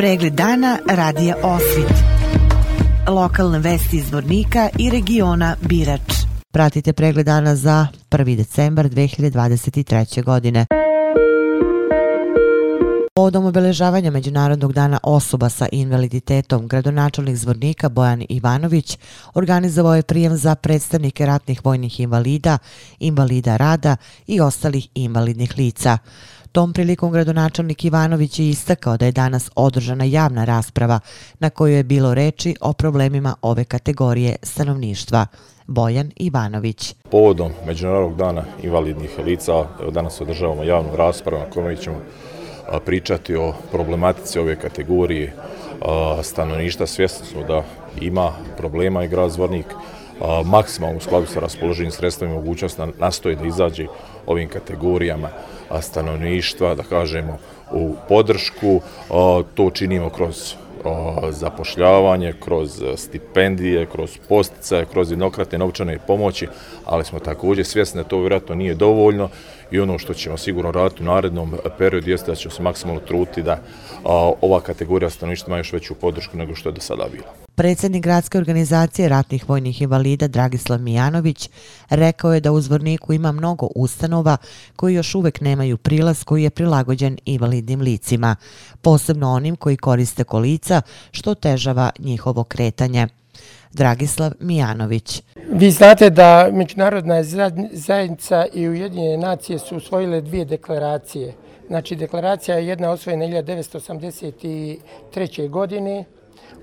Pregled dana radija Osvit. Lokalne vesti iz Vornika i regiona Birač. Pratite pregled dana za 1. decembar 2023. godine. Povodom obeležavanja Međunarodnog dana osoba sa invaliditetom, gradonačelnik Zvornika Bojan Ivanović organizovao je prijem za predstavnike ratnih vojnih invalida, invalida rada i ostalih invalidnih lica. Tom prilikom gradonačelnik Ivanović je istakao da je danas održana javna rasprava na kojoj je bilo reči o problemima ove kategorije stanovništva. Bojan Ivanović. Povodom Međunarodnog dana invalidnih lica danas održavamo javnu raspravu na kojoj ćemo pričati o problematici ove kategorije stanovništva. Svjesni smo da ima problema i grad Zvornik maksimalno u skladu sa raspoloženim sredstvima i mogućnost nastoji da izađe ovim kategorijama stanovništva, da kažemo, u podršku. To činimo kroz zapošljavanje, kroz stipendije, kroz postice, kroz jednokratne novčane pomoći, ali smo također svjesni da to vjerojatno nije dovoljno i ono što ćemo sigurno raditi u narednom periodu jeste da ćemo se maksimalno truti da ova kategorija stanovništva ima još veću podršku nego što je do sada bila. Predsjednik gradske organizacije ratnih vojnih invalida Dragislav Mijanović rekao je da u Zvorniku ima mnogo ustanova koji još uvek nemaju prilaz koji je prilagođen invalidnim licima, posebno onim koji koriste kolica što težava njihovo kretanje. Dragislav Mijanović. Vi znate da Međunarodna zajednica i Ujedinjene nacije su usvojile dvije deklaracije. Znači, deklaracija je jedna osvojena 1983. godine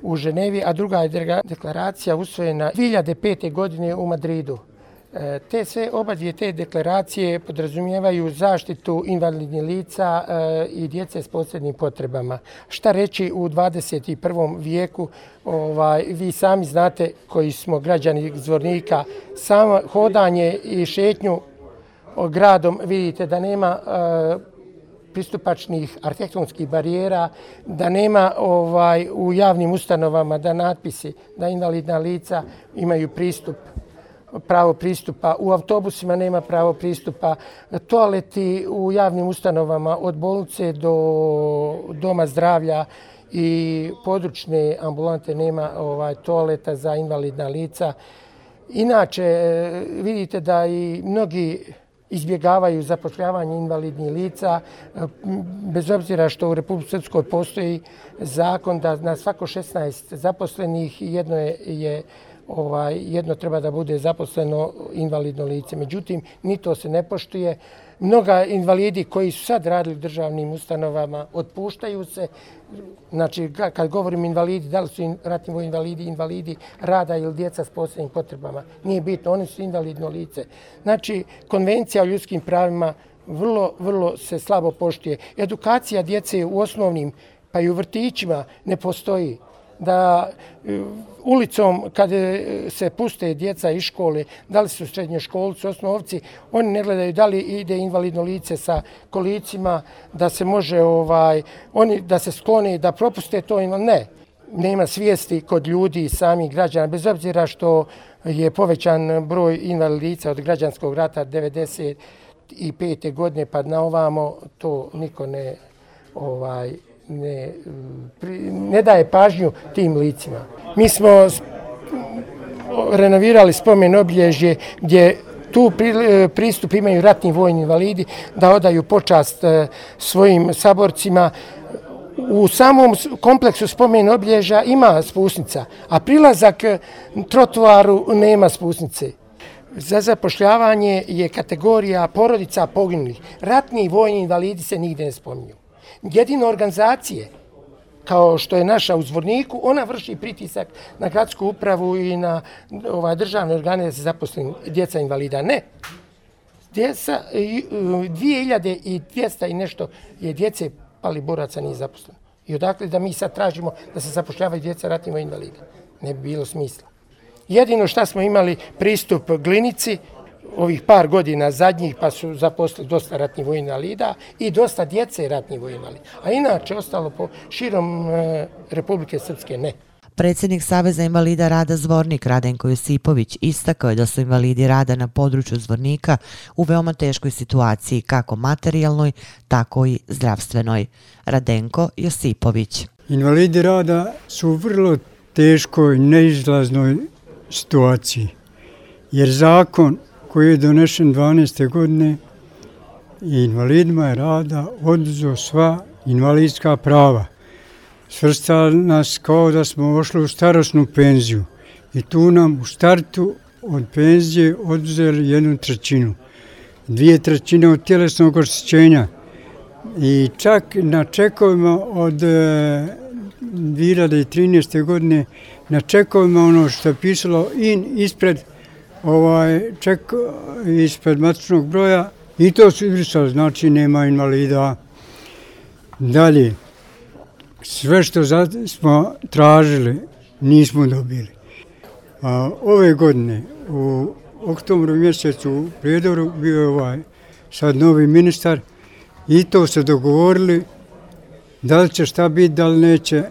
u Ženevi, a druga je deklaracija usvojena 2005. godine u Madridu. E, te sve oba dvije te deklaracije podrazumijevaju zaštitu invalidnih lica e, i djece s posebnim potrebama. Šta reći u 21. vijeku, ovaj, vi sami znate koji smo građani zvornika, samo hodanje i šetnju gradom vidite da nema e, pristupačnih arhitektonskih barijera, da nema ovaj u javnim ustanovama da natpisi da invalidna lica imaju pristup pravo pristupa, u autobusima nema pravo pristupa, toaleti u javnim ustanovama od bolnice do doma zdravlja i područne ambulante nema ovaj toaleta za invalidna lica. Inače, eh, vidite da i mnogi izbjegavaju zapošljavanje invalidnih lica, e, bez obzira što u Republike Srpskoj postoji zakon da na svako 16 zaposlenih jedno je, je ovaj, jedno treba da bude zaposleno invalidno lice. Međutim, ni to se ne poštuje. Mnoga invalidi koji su sad radili u državnim ustanovama otpuštaju se. Znači, kad govorim invalidi, da li su ratni vojni invalidi, invalidi rada ili djeca s posebnim potrebama, nije bitno, oni su invalidno lice. Znači, konvencija o ljudskim pravima vrlo, vrlo se slabo poštuje. Edukacija djece u osnovnim pa i u vrtićima ne postoji da e, ulicom kad e, se puste djeca iz škole, da li su srednje školci, osnovci, oni ne gledaju da li ide invalidno lice sa kolicima, da se može ovaj, oni da se sklone, da propuste to ne. Nema svijesti kod ljudi i samih građana, bez obzira što je povećan broj invalidica od građanskog rata 95. godine pa na ovamo, to niko ne ovaj, ne, ne daje pažnju tim licima. Mi smo renovirali spomen obilježje gdje tu e, pristup imaju ratni vojni invalidi da odaju počast e, svojim saborcima. U samom kompleksu spomen obilježja ima spusnica, a prilazak e, trotuaru nema spusnice. Za zapošljavanje je kategorija porodica poginulih. Ratni vojni invalidi se nigde ne spominju jedine organizacije kao što je naša u Zvorniku, ona vrši pritisak na gradsku upravu i na ovaj, državne organe da se zaposli djeca invalida. Ne. Djeca, 2200 e, i nešto je djece pali boraca nije zaposleno. I odakle da mi sad tražimo da se zapošljavaju djeca ratnima invalida? Ne bi bilo smisla. Jedino što smo imali pristup glinici, ovih par godina zadnjih pa su zaposlili dosta ratnih vojna lida i dosta djece ratnih vojna lida. A inače ostalo po širom e, Republike Srpske ne. Predsjednik Saveza invalida rada Zvornik Radenko Josipović istakao je da su invalidi rada na području Zvornika u veoma teškoj situaciji kako materijalnoj, tako i zdravstvenoj. Radenko Josipović. Invalidi rada su u vrlo teškoj, neizlaznoj situaciji. Jer zakon koji je donešen 12. godine i invalidima je rada oduzo sva invalidska prava. Svrsta nas kao da smo ošli u starosnu penziju i tu nam u startu od penzije oduzeli jednu trećinu. Dvije trećine od tjelesnog osjećenja i čak na čekovima od e, 2013. Godine na čekovima ono što je pisalo in ispred ovaj ček eh, ispred matičnog broja i to su izbrisali, znači nema invalida. Dalje, sve što smo tražili nismo dobili. A, ove godine u oktobru mjesecu u Prijedoru bio je ovaj sad novi ministar i to se dogovorili da li će šta biti, da li neće,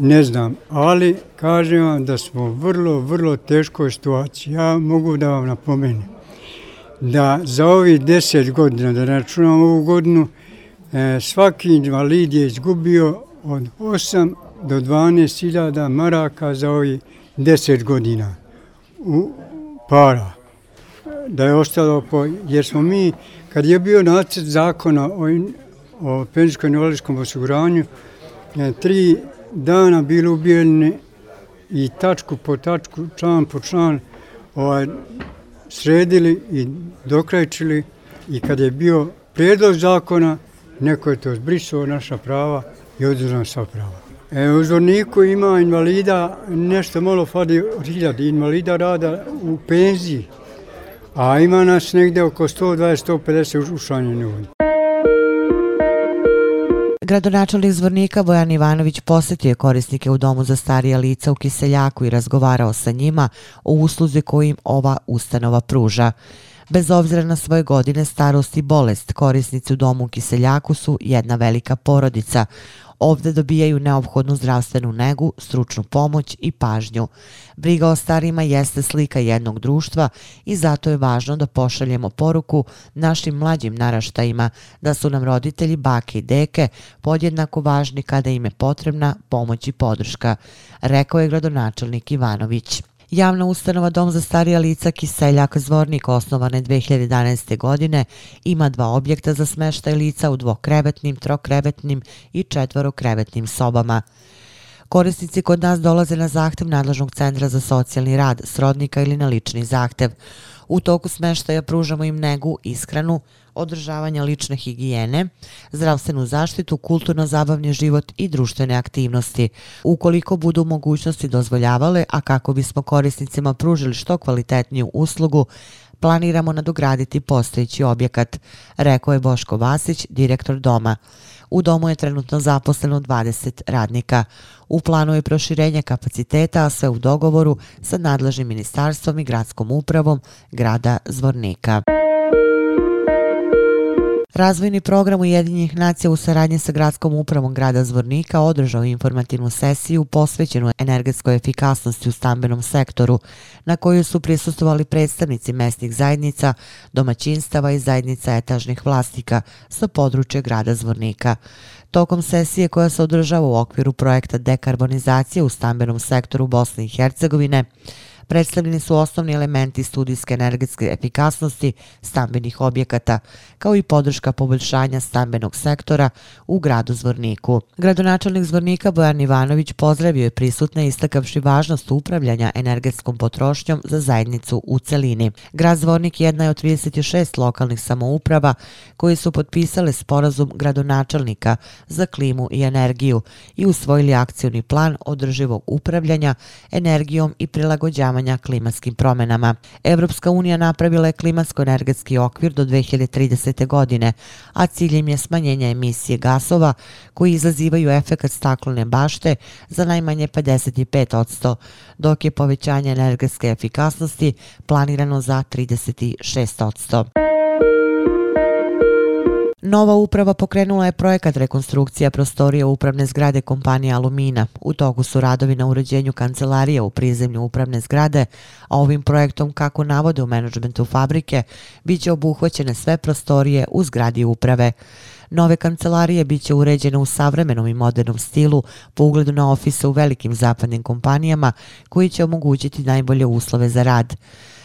ne znam. Ali kažem vam da smo vrlo, vrlo teškoj situaciji. Ja mogu da vam napomenem da za ovih deset godina, da računam ovu godinu, e, svaki invalid je izgubio od 8 do 12 hiljada maraka za ovih deset godina u para. Da je ostalo po, jer smo mi, kad je bio nacrt zakona o, o penzijskom invalidskom osiguranju, e, tri dana bili ubijeni i tačku po tačku, član po član, ovaj, sredili i dokrajčili i kad je bio prijedlog zakona, neko je to zbrisao naša prava i oduzeo sva prava. E, u Zorniku ima invalida, nešto malo fadi od hiljada invalida rada u penziji, a ima nas negde oko 120-150 ušanjeni ljudi. Gradonačelnik Zvornika Bojan Ivanović posjetio je korisnike u domu za starija lica u Kiseljaku i razgovarao sa njima o usluzi kojim ova ustanova pruža. Bez obzira na svoje godine, starost i bolest, korisnici u domu u Kiseljaku su jedna velika porodica ovde dobijaju neophodnu zdravstvenu negu, stručnu pomoć i pažnju. Briga o starima jeste slika jednog društva i zato je važno da pošaljemo poruku našim mlađim naraštajima da su nam roditelji, bake i deke podjednako važni kada im je potrebna pomoć i podrška, rekao je gradonačelnik Ivanović. Javna ustanova Dom za starija lica Kiseljak Zvornik osnovane 2011. godine ima dva objekta za smeštaj lica u dvokrevetnim, trokrevetnim i četvorokrevetnim sobama. Korisnici kod nas dolaze na zahtev nadležnog centra za socijalni rad, srodnika ili na lični zahtev. U toku smeštaja pružamo im negu, ishranu, održavanja lične higijene, zdravstvenu zaštitu, kulturno-zabavni život i društvene aktivnosti. Ukoliko budu mogućnosti dozvoljavale, a kako bismo korisnicima pružili što kvalitetniju uslugu, planiramo nadograditi postojići objekat, rekao je Boško Vasić, direktor doma. U domu je trenutno zaposleno 20 radnika. U planu je proširenje kapaciteta, a sve u dogovoru sa nadležnim ministarstvom i gradskom upravom grada Zvornika. Razvojni program Ujedinjenih nacija u saradnji sa gradskom upravom grada Zvornika održao informativnu sesiju posvećenu energetskoj efikasnosti u stambenom sektoru, na kojoj su prisustovali predstavnici mesnih zajednica, domaćinstava i zajednica etažnih vlastika sa područja grada Zvornika. Tokom sesije koja se održava u okviru projekta dekarbonizacije u stambenom sektoru Bosne i Hercegovine, predstavljeni su osnovni elementi studijske energetske efikasnosti stambenih objekata, kao i podrška poboljšanja stambenog sektora u gradu Zvorniku. Gradonačelnik Zvornika Bojan Ivanović pozdravio je prisutne istakavši važnost upravljanja energetskom potrošnjom za zajednicu u celini. Grad Zvornik jedna je od 36 lokalnih samouprava koji su potpisale sporazum gradonačelnika za klimu i energiju i usvojili akcioni plan održivog upravljanja energijom i prilagođavanja prilagođavanja klimatskim promenama. Evropska unija napravila je klimatsko-energetski okvir do 2030. godine, a ciljem je smanjenje emisije gasova koji izazivaju efekt staklene bašte za najmanje 55%, dok je povećanje energetske efikasnosti planirano za 36%. Nova uprava pokrenula je projekat rekonstrukcija prostorija upravne zgrade kompanije Alumina. U toku su radovi na uređenju kancelarije u prizemlju upravne zgrade, a ovim projektom, kako navode u menadžmentu fabrike, bit će obuhvaćene sve prostorije u zgradi uprave. Nove kancelarije bit će uređene u savremenom i modernom stilu po ugledu na ofise u velikim zapadnim kompanijama koji će omogućiti najbolje uslove za rad.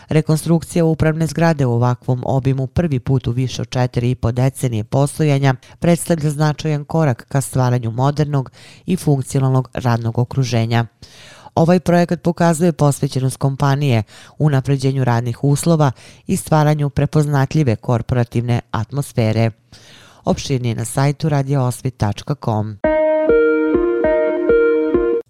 Rekonstrukcija upravne zgrade u ovakvom obimu prvi put u više od četiri i po decenije postojanja predstavlja značajan korak ka stvaranju modernog i funkcionalnog radnog okruženja. Ovaj projekat pokazuje posvećenost kompanije u napređenju radnih uslova i stvaranju prepoznatljive korporativne atmosfere. Opširnije na sajtu radioosvit.com.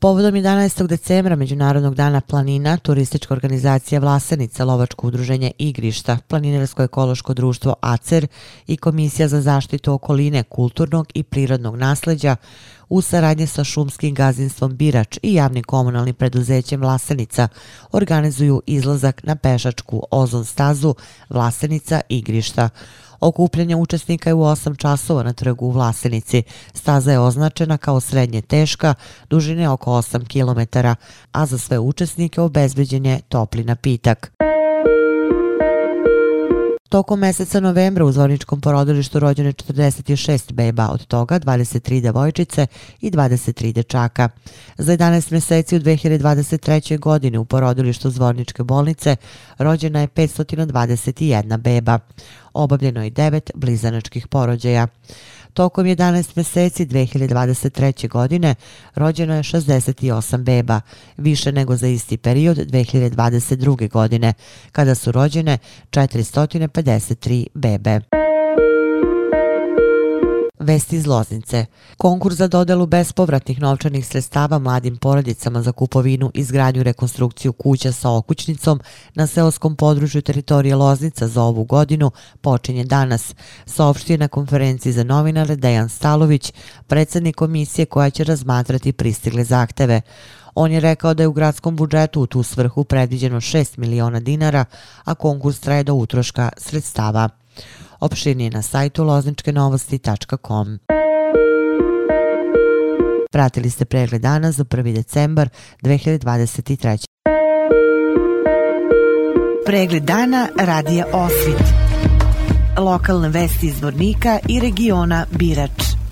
Povodom 11. decembra Međunarodnog dana planina, turistička organizacija Vlasenica, Lovačko udruženje Igrišta, Planinarsko ekološko društvo ACER i Komisija za zaštitu okoline, kulturnog i prirodnog nasleđa u saradnje sa šumskim gazinstvom Birač i javnim komunalnim preduzećem Vlasenica organizuju izlazak na pešačku ozon stazu Vlasenica Igrišta. Okupljanje učesnika je u 8 časova na trgu u Vlasenici. Staza je označena kao srednje teška, dužine oko 8 km, a za sve učesnike obezbeđen je topli napitak. Tokom meseca novembra u Zvorničkom porodilištu rođene 46 beba, od toga 23 devojčice i 23 dečaka. Za 11 meseci u 2023. godini u porodilištu Zvorničke bolnice rođena je 521 beba. Obavljeno je 9 blizanačkih porođaja. Tokom 11 meseci 2023. godine rođeno je 68 beba, više nego za isti period 2022. godine, kada su rođene 453 bebe. Vesti iz Loznice. Konkurs za dodelu bespovratnih novčanih sredstava mladim porodicama za kupovinu, izgradnju i rekonstrukciju kuća sa okućnicom na seoskom području teritorije Loznica za ovu godinu počinje danas, saopštio na konferenciji za novinare Dejan Stalović, predsjednik komisije koja će razmatrati pristigle zahteve. On je rekao da je u gradskom budžetu u tu svrhu predviđeno 6 miliona dinara, a konkurs traje do utroška sredstava opširnije na sajtu lozničkenovosti.com. Pratili ste pregled dana za 1. decembar 2023. Pregled dana radija Osvit. Lokalne vesti iz Vornika i regiona Birač.